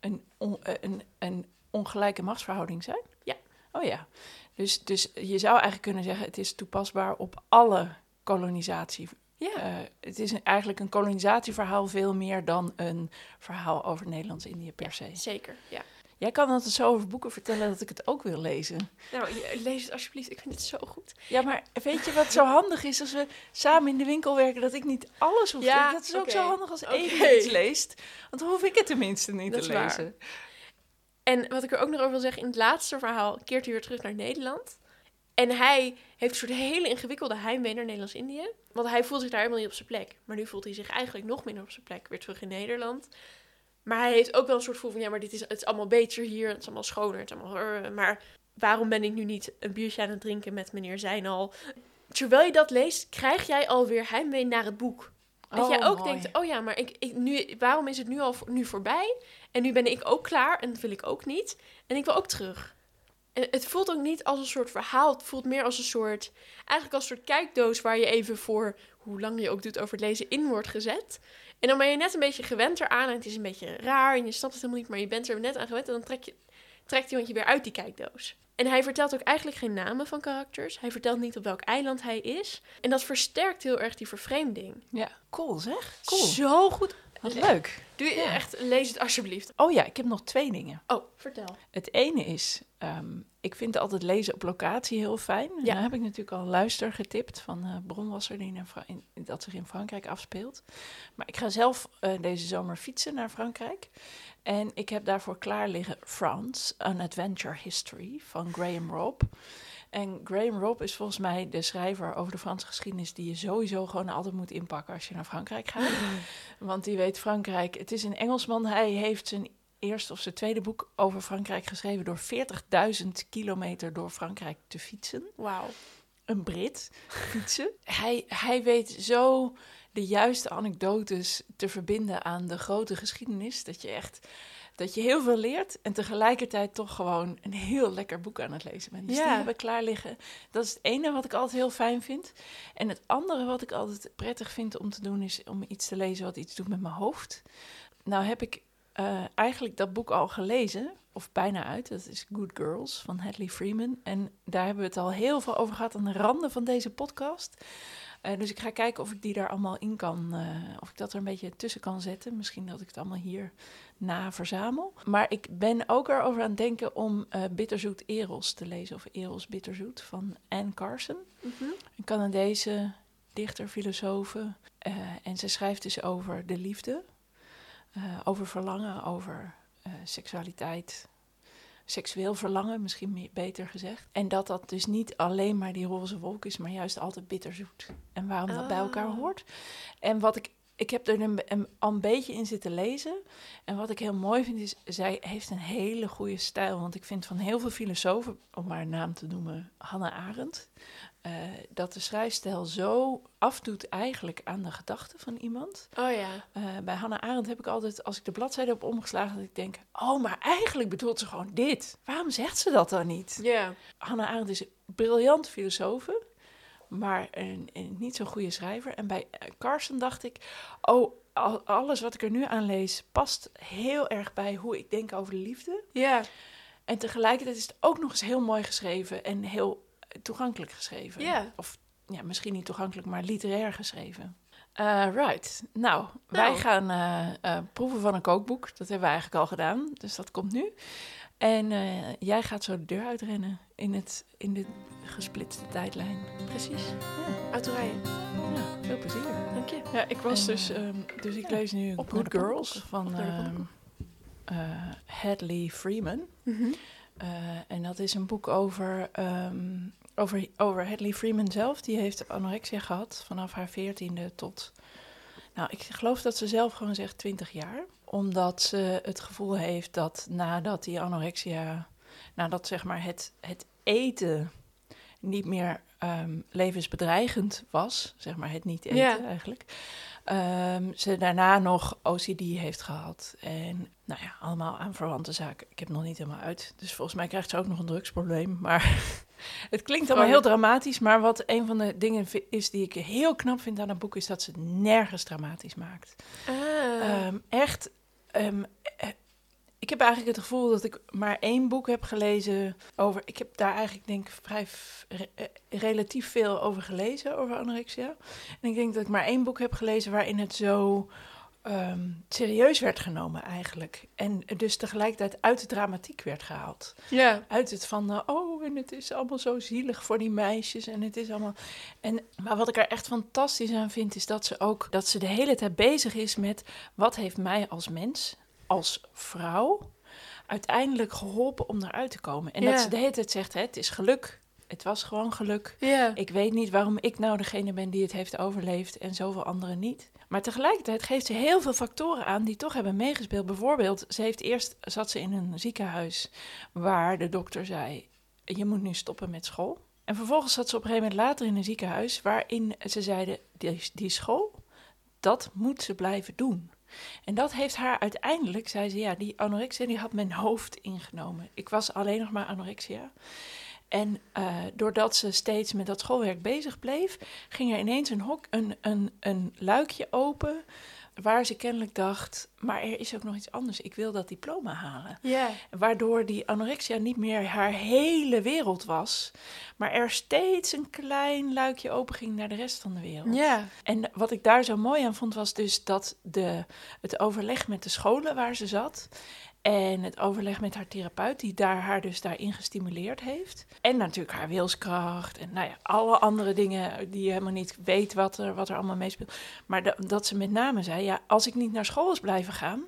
een, eh, een, een ongelijke machtsverhouding zijn? Ja. Oh ja. Dus, dus je zou eigenlijk kunnen zeggen, het is toepasbaar op alle kolonisatie. ja. Eh, het is een- eigenlijk een kolonisatieverhaal veel meer dan een verhaal over Nederlands-Indië per se. Zeker, ja. Jij kan altijd zo over boeken vertellen dat ik het ook wil lezen. Nou, lees het alsjeblieft. Ik vind het zo goed. Ja, maar weet je wat zo handig is als we samen in de winkel werken, dat ik niet alles hoef te Ja, lezen? Dat is ook zo handig als. Eva iets leest. Want dan hoef ik het tenminste niet Dat te is waar. En wat ik er ook nog over wil zeggen, in het laatste verhaal keert hij weer terug naar Nederland. En hij heeft een soort hele ingewikkelde heimwee naar Nederlands-Indië. Want hij voelt zich daar helemaal niet op zijn plek. Maar nu voelt hij zich eigenlijk nog minder op zijn plek. Weer terug in Nederland. Maar hij heeft ook wel een soort gevoel van... Ja, maar dit is, het is allemaal beter hier. Het is allemaal schoner. Het is allemaal... eh, maar waarom ben ik nu niet een biertje aan het drinken met meneer Zijnal? Terwijl je dat leest, krijg jij alweer heimwee naar het boek. Dat jij ook mooi. denkt, oh ja, maar ik, ik, nu, waarom is het nu al nu voorbij? En nu ben ik ook klaar en dat wil ik ook niet. En ik wil ook terug. En het voelt ook niet als een soort verhaal. Het voelt meer als een soort, eigenlijk als een soort kijkdoos waar je even voor, hoe lang je ook doet over het lezen, in wordt gezet. En dan ben je net een beetje gewend eraan en het is een beetje raar en je snapt het helemaal niet, maar je bent er net aan gewend en dan trek je, trekt iemand je weer uit die kijkdoos. En hij vertelt ook eigenlijk geen namen van karakters. Hij vertelt niet op welk eiland hij is. En dat versterkt heel erg die vervreemding. Ja, cool zeg. Cool. Zo goed. Wat leuk. Doe je echt, lees het alsjeblieft. Oh ja, ik heb nog twee dingen. Oh, vertel. Het ene is, ehm, ik vind altijd lezen op locatie heel fijn. Ja. daar heb ik natuurlijk al luister getipt van eh Bronwasser, die in in- dat zich in Frankrijk afspeelt. Maar ik ga zelf eh, deze zomer fietsen naar Frankrijk. En ik heb daarvoor klaar liggen France, An Adventure History van Graham Robb. En Graham Robb is volgens mij de schrijver over de Franse geschiedenis die je sowieso gewoon altijd moet inpakken als je naar Frankrijk gaat. [laughs] Want die weet Frankrijk. Het is een Engelsman. Hij heeft zijn eerste of zijn tweede boek over Frankrijk geschreven door 40.000 kilometer door Frankrijk te fietsen. Wauw. Een Brit fietsen. hij, hij weet zo de juiste anekdotes te verbinden aan de grote geschiedenis. Dat je echt dat je heel veel leert en tegelijkertijd toch gewoon een heel lekker boek aan het lezen bent. Dus Ja. die hebben klaar liggen. Dat is het ene wat ik altijd heel fijn vind. En het andere wat ik altijd prettig vind om te doen is om iets te lezen wat iets doet met mijn hoofd. Nou heb ik eh, eigenlijk dat boek al gelezen, of bijna uit. Dat is Good Girls van Hadley Freeman. En daar hebben we het al heel veel over gehad aan de randen van deze podcast. Eh, dus ik ga kijken of ik die daar allemaal in kan, eh, of ik dat er een beetje tussen kan zetten. Misschien dat ik het allemaal hier na verzamel. Maar ik ben ook erover aan het denken om eh, Bitterzoet Eros te lezen, of Eros Bitterzoet van Anne Carson. Mhm. Een Canadese dichter, filosoof. eh, en ze schrijft dus over de liefde, eh, over verlangen, over seksualiteit, seksueel verlangen, misschien meer, beter gezegd. En dat dat dus niet alleen maar die roze wolk is, maar juist altijd bitterzoet. En waarom dat bij elkaar Ah. hoort. En wat ik, ik heb er een, een, een beetje in zitten lezen. En wat ik heel mooi vind is, zij heeft een hele goede stijl. Want ik vind van heel veel filosofen, om maar een naam te noemen, Hannah Arendt, eh, dat de schrijfstijl zo afdoet eigenlijk aan de gedachten van iemand. Oh ja. Eh, bij Hannah Arendt heb ik altijd, als ik de bladzijde heb omgeslagen, dat ik denk, oh, maar eigenlijk bedoelt ze gewoon dit. Waarom zegt ze dat dan niet? Ja. Hannah Arendt is een briljant filosoof, maar een, een niet zo'n goede schrijver. En bij eh, Carson dacht ik, oh, al- alles wat ik er nu aan lees past heel erg bij hoe ik denk over de liefde. Ja. En tegelijkertijd is het ook nog eens heel mooi geschreven en heel toegankelijk geschreven. Ja. Of ja, misschien niet toegankelijk, maar literair geschreven. Eh, right. Nou, wij Nou. gaan eh, proeven van een kookboek. Dat hebben we eigenlijk al gedaan, dus dat komt nu. En jij gaat zo de deur uitrennen in, het, in de gesplitste tijdlijn. Precies. Ja, Autorijden. ja veel plezier. Dank je. Ja, ik was En, dus, ehm, dus ik ja, lees nu Good de Girls van ehm, eh, Hadley Freeman. Mhm. Eh, en dat is een boek over, ehm, over, over Hadley Freeman zelf. Die heeft anorexia gehad vanaf haar veertiende tot... Nou, ik geloof dat ze zelf gewoon zegt 20 jaar. Omdat ze het gevoel heeft dat nadat die anorexia... Nadat zeg maar het, het eten niet meer ehm, levensbedreigend was. Zeg maar het niet eten Ja. eigenlijk. ehm, ze daarna nog OCD heeft gehad. En nou ja, allemaal aan verwante zaken. Ik heb het nog niet helemaal uit. Dus volgens mij krijgt ze ook nog een drugsprobleem. Maar [laughs] het klinkt allemaal heel dramatisch. Maar wat een van de dingen is die ik heel knap vind aan het boek... is dat ze het nergens dramatisch maakt. Ah. Ehm, echt... eh, ik heb eigenlijk het gevoel dat ik maar één boek heb gelezen over... Ik heb daar eigenlijk denk ik vrij re- eh, relatief veel over gelezen, over anorexia. En ik denk dat ik maar één boek heb gelezen waarin het zo ehm, serieus werd genomen eigenlijk. En dus tegelijkertijd uit de dramatiek werd gehaald. ja. Uit het van, eh, oh, en het is allemaal zo zielig voor die meisjes. En het is allemaal. En, maar wat ik er echt fantastisch aan vind, is dat ze ook dat ze de hele tijd bezig is met wat heeft mij als mens, als vrouw, uiteindelijk geholpen om eruit te komen. En Ja. dat ze de hele tijd zegt, hè, het is geluk. Het was gewoon geluk. Ja. Ik weet niet waarom ik nou degene ben die het heeft overleefd en zoveel anderen niet. Maar tegelijkertijd geeft ze heel veel factoren aan die toch hebben meegespeeld. Bijvoorbeeld, ze heeft eerst zat ze in een ziekenhuis waar de dokter zei: je moet nu stoppen met school. En vervolgens zat ze op een gegeven moment later in een ziekenhuis waarin ze zeiden: die, die school, dat moet ze blijven doen. En dat heeft haar uiteindelijk, zei ze, ja, die anorexia die had mijn hoofd ingenomen. Ik was alleen nog maar anorexia. En uh, doordat ze steeds met dat schoolwerk bezig bleef, ging er ineens een, hok, een, een, een luikje open. Waar ze kennelijk dacht, maar er is ook nog iets anders. Ik wil dat diploma halen. Waardoor die anorexia niet meer haar hele wereld was. Maar er steeds een klein luikje open ging naar de rest van de wereld. Ja. En wat ik daar zo mooi aan vond, was dus dat de, het overleg met de scholen waar ze zat. En het overleg met haar therapeut, die daar, haar dus daarin gestimuleerd heeft. En natuurlijk haar wilskracht. En nou ja, alle andere dingen die je helemaal niet weet wat er, wat er allemaal meespeelt. Maar dat, dat ze met name zei, ja, als ik niet naar school is blijven gaan...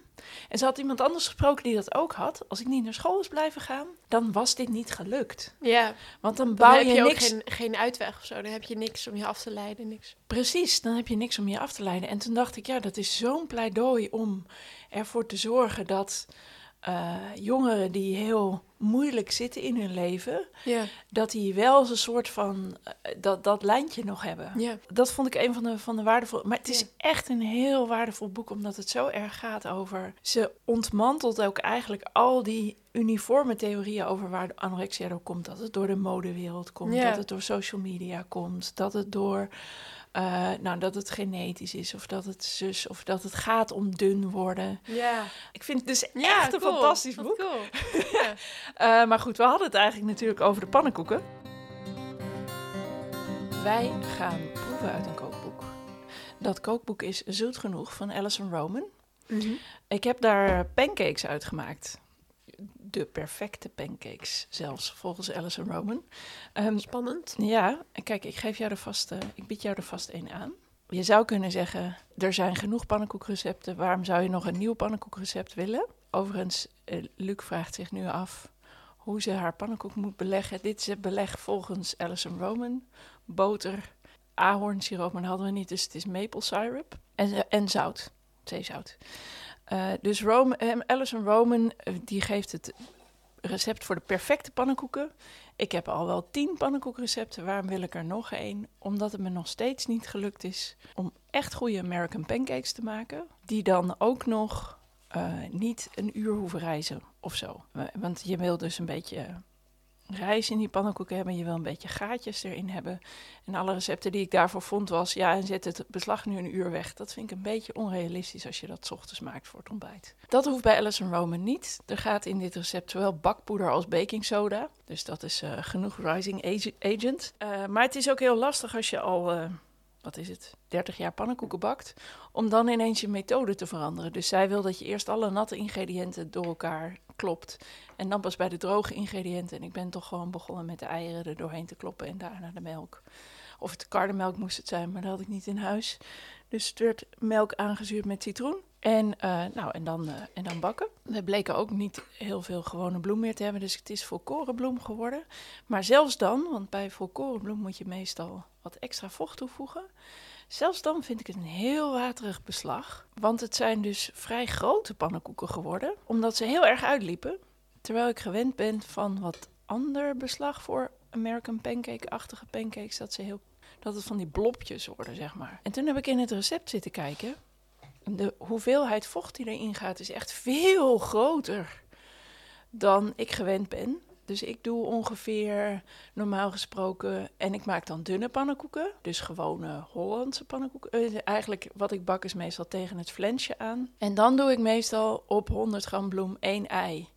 En ze had iemand anders gesproken die dat ook had. Als ik niet naar school is blijven gaan, dan was dit niet gelukt. Ja. Want dan bouw je, je ook niks... geen, geen uitweg of zo. Dan heb je niks om je af te leiden. Niks. Precies, dan heb je niks om je af te leiden. En toen dacht ik, ja, dat is zo'n pleidooi om ervoor te zorgen dat eh, jongeren die heel moeilijk zitten in hun leven, Ja. dat die wel eens een soort van eh, dat, dat lijntje nog hebben. Ja. Dat vond ik een van de, van de waardevolle. Maar het is echt een heel waardevol boek, omdat het zo erg gaat over. Ze ontmantelt ook eigenlijk al die uniforme theorieën over waar de anorexia door komt. Dat het door de modewereld komt, dat het door social media komt, dat het door. Eh, nou, dat het genetisch is, of dat het zus, of dat het gaat om dun worden. Ja. Ik vind het dus Ja, echt een cool. fantastisch boek. Cool. [laughs] Ja. Eh, maar goed, we hadden het eigenlijk natuurlijk over de pannenkoeken. Wij gaan proeven uit een kookboek. Dat kookboek is Zoet Genoeg van Alison Roman. Mhm. Ik heb daar pancakes uitgemaakt. De perfecte pancakes, zelfs volgens Alison Roman. Ehm, Spannend. ja, kijk, ik geef jou er vast, ik bied jou er vast één aan. Je zou kunnen zeggen, er zijn genoeg pannenkoekrecepten. Waarom zou je nog een nieuw pannenkoekrecept willen? Overigens, eh, Luc vraagt zich nu af hoe ze haar pannenkoek moet beleggen. Dit is het beleg volgens Alison Roman. Boter, ahornsiroop, maar dat hadden we niet, dus het is maple syrup. En, en zout, zeezout. Eh, dus Rome, eh, Alison Roman, eh, die geeft het recept voor de perfecte pannenkoeken. Ik heb al wel tien pannenkoekrecepten. Waarom wil ik er nog één? Omdat het me nog steeds niet gelukt is om echt goede American pancakes te maken. Die dan ook nog niet een uur hoeven reizen of zo. Wa- Want je wil dus een beetje rijst in die pannenkoeken hebben. Je wil een beetje gaatjes erin hebben. En alle recepten die ik daarvoor vond was... ja, en zet het beslag nu een uur weg. Dat vind ik een beetje onrealistisch als je dat ochtends maakt voor het ontbijt. Dat hoeft bij Alison Roman niet. Er gaat in dit recept zowel bakpoeder als baking soda. Dus dat is eh, genoeg rising ag- agent. Eh, maar het is ook heel lastig als je al... eh, wat is het, 30 jaar pannenkoeken bakt, om dan ineens je methode te veranderen. Dus zij wil dat je eerst alle natte ingrediënten door elkaar klopt. En dan pas bij de droge ingrediënten. En ik ben toch gewoon begonnen met de eieren er doorheen te kloppen en daarna de melk. Of het karnemelk moest het zijn, maar dat had ik niet in huis. Dus het werd melk aangezuurd met citroen. En, eh, nou, en, dan, eh, en dan bakken. We bleken ook niet heel veel gewone bloem meer te hebben, dus het is volkorenbloem geworden. Maar zelfs dan, want bij volkorenbloem moet je meestal wat extra vocht toevoegen. Zelfs dan vind ik het een heel waterig beslag. Want het zijn dus vrij grote pannenkoeken geworden, omdat ze heel erg uitliepen. Terwijl ik gewend ben van wat ander beslag voor American pancake-achtige pancakes, dat, ze heel, dat het van die blobjes worden, zeg maar. En toen heb ik in het recept zitten kijken. De hoeveelheid vocht die erin gaat is echt veel groter dan ik gewend ben. Dus ik doe ongeveer normaal gesproken. En ik maak dan dunne pannenkoeken. Dus gewone Hollandse pannenkoeken. Eh, eigenlijk wat ik bak is meestal tegen het flensje aan. En dan doe ik meestal op 100 gram bloem één ei.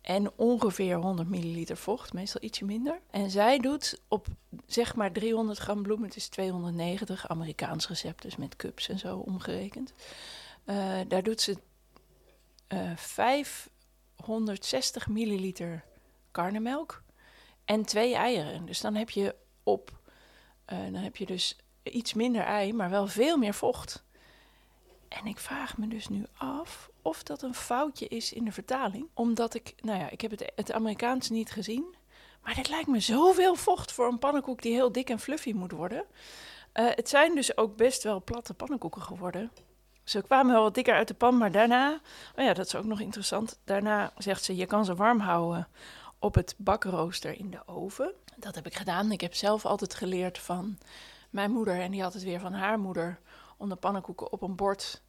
En ongeveer 100 milliliter vocht, meestal ietsje minder. En zij doet op zeg maar 300 gram bloem, het is 290 Amerikaans recept, dus met cups en zo omgerekend. Eh, daar doet ze eh 560 milliliter karnemelk en twee eieren. Dus dan heb je op, eh, dan heb je dus iets minder ei, maar wel veel meer vocht. En ik vraag me dus nu af of dat een foutje is in de vertaling. Omdat ik, nou ja, ik heb het, het Amerikaans niet gezien. Maar dit lijkt me zoveel vocht voor een pannenkoek die heel dik en fluffy moet worden. Eh, het zijn dus ook best wel platte pannenkoeken geworden. Ze kwamen wel wat dikker uit de pan, maar daarna, oh ja, dat is ook nog interessant. Daarna zegt ze, je kan ze warm houden op het bakrooster in de oven. Dat heb ik gedaan. Ik heb zelf altijd geleerd van mijn moeder en die had het weer van haar moeder om de pannenkoeken op een bord.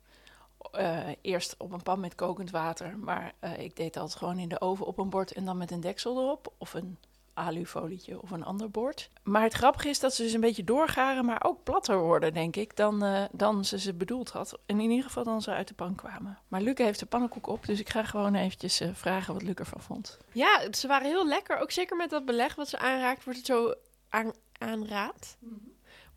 eh, eerst op een pan met kokend water, maar eh, ik deed dat gewoon in de oven op een bord en dan met een deksel erop of een alufolietje of een ander bord. Maar het grappige is dat ze dus een beetje doorgaren, maar ook platter worden, denk ik, dan, eh, dan ze ze bedoeld had. En in ieder geval dan ze uit de pan kwamen. Maar Luca heeft de pannenkoek op, dus ik ga gewoon eventjes eh, vragen wat Luc ervan vond. Ja, ze waren heel lekker. Ook zeker met dat beleg wat ze aanraakt, wordt het zo aan, aanraadt.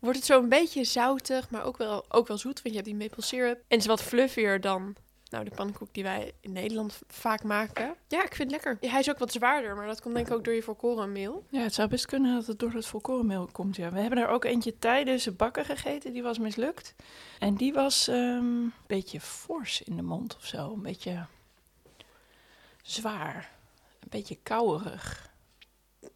Wordt het zo een beetje zoutig, maar ook wel, ook wel zoet, want je hebt die maple syrup. En het is wat fluffier dan nou, de pannenkoek die wij in Nederland vaak maken. Ja, ik vind het lekker. Ja, hij is ook wat zwaarder, maar dat komt denk ik ook door je volkorenmeel. Ja, het zou best kunnen dat het door het volkorenmeel komt, ja. We hebben er ook eentje tijdens het bakken gegeten, die was mislukt. En die was ehm, een beetje fors in de mond of zo, een beetje zwaar, een beetje kouwerig.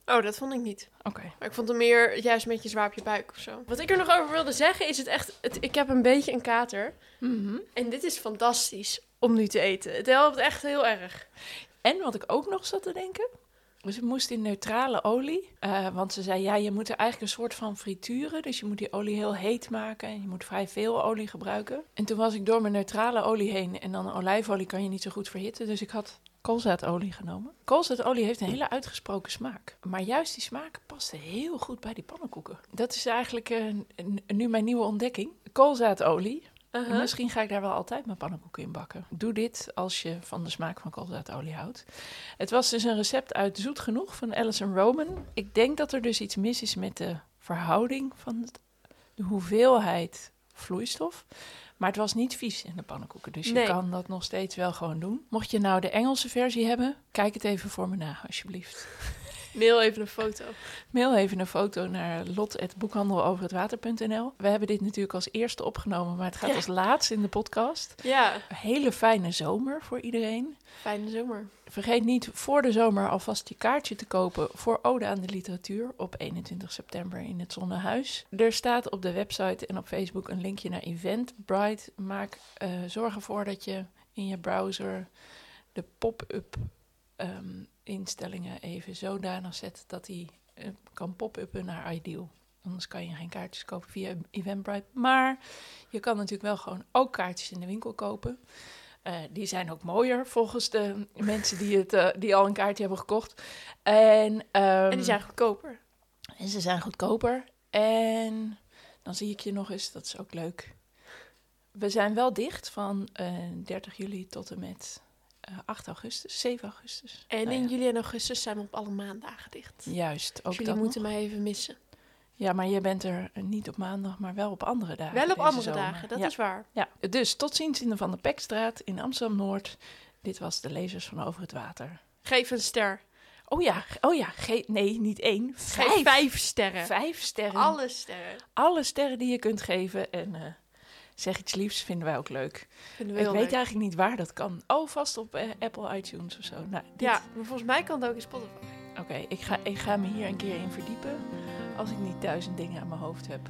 Oh, dat vond ik niet. Oké. Maar ik vond hem meer juist een beetje zwaar op je buik of zo. Wat ik er nog over wilde zeggen is het echt... Het, ik heb een beetje een kater. Mhm. En dit is fantastisch om nu te eten. Het helpt echt heel erg. En wat ik ook nog zat te denken. Dus het moest in neutrale olie. eh, want ze zei, ja, je moet er eigenlijk een soort van frituren. Dus je moet die olie heel heet maken. En je moet vrij veel olie gebruiken. En toen was ik door mijn neutrale olie heen. En dan olijfolie kan je niet zo goed verhitten. Dus ik had koolzaadolie genomen. Koolzaadolie heeft een hele uitgesproken smaak. Maar juist die smaak paste heel goed bij die pannenkoeken. Dat is eigenlijk eh, nu mijn nieuwe ontdekking. Koolzaadolie. Uh-huh. Misschien ga ik daar wel altijd mijn pannenkoeken in bakken. Doe dit als je van de smaak van koolzaadolie houdt. Het was dus een recept uit Zoet Genoeg van Alison Roman. Ik denk dat er dus iets mis is met de verhouding van de hoeveelheid vloeistof. Maar het was niet vies in de pannenkoeken, dus je kan dat nog steeds wel gewoon doen. Mocht je nou de Engelse versie hebben, kijk het even voor me na, alsjeblieft. Mail even een foto. Mail even een foto naar lot.boekhandeloverhetwater.nl. We hebben dit natuurlijk als eerste opgenomen, maar het gaat Ja. als laatst in de podcast. Ja, Een hele fijne zomer voor iedereen. fijne zomer. Vergeet niet voor de zomer alvast je kaartje te kopen voor Ode aan de Literatuur op 21 september in het Zonnehuis. Er staat op de website en op Facebook een linkje naar Eventbrite. Maak, eh, zorg ervoor dat je in je browser de pop-up ehm, instellingen even zodanig zet dat die eh, kan pop-uppen naar Ideal. Anders kan je geen kaartjes kopen via Eventbrite. Maar je kan natuurlijk wel gewoon ook kaartjes in de winkel kopen. Eh, die zijn ook mooier volgens de [laughs] mensen die, het, eh, die al een kaartje hebben gekocht. En, ehm, En die zijn goedkoper. en ze zijn goedkoper. En dan zie ik je nog eens, dat is ook leuk. We zijn wel dicht van eh, 30 juli tot en met 8 augustus, 7 augustus. En Nou in ja, juli en augustus zijn we op alle maandagen dicht. Juist, ook Dus jullie moeten nog. mij even missen. Ja, maar je bent er niet op maandag, maar wel op andere dagen. Wel op andere zomer. dagen, dat Ja. is waar. Ja, dus tot ziens in de Van der Pekstraat in Amsterdam-Noord. Dit was de Lezers van Over het Water. Geef een ster. Oh ja, oh ja, nee, niet één, vijf. Geef vijf sterren. Vijf sterren. Alle sterren. Alle sterren die je kunt geven. En eh, zeg iets liefs, vinden wij ook leuk. Vinden we Ik weet leuk. eigenlijk niet waar dat kan. Oh, vast op eh, Apple iTunes of zo. Nou, dit- Ja, maar volgens mij kan het ook in Spotify. Oké, ik, ga, ik ga me hier een keer in verdiepen. Als ik niet duizend dingen aan mijn hoofd heb.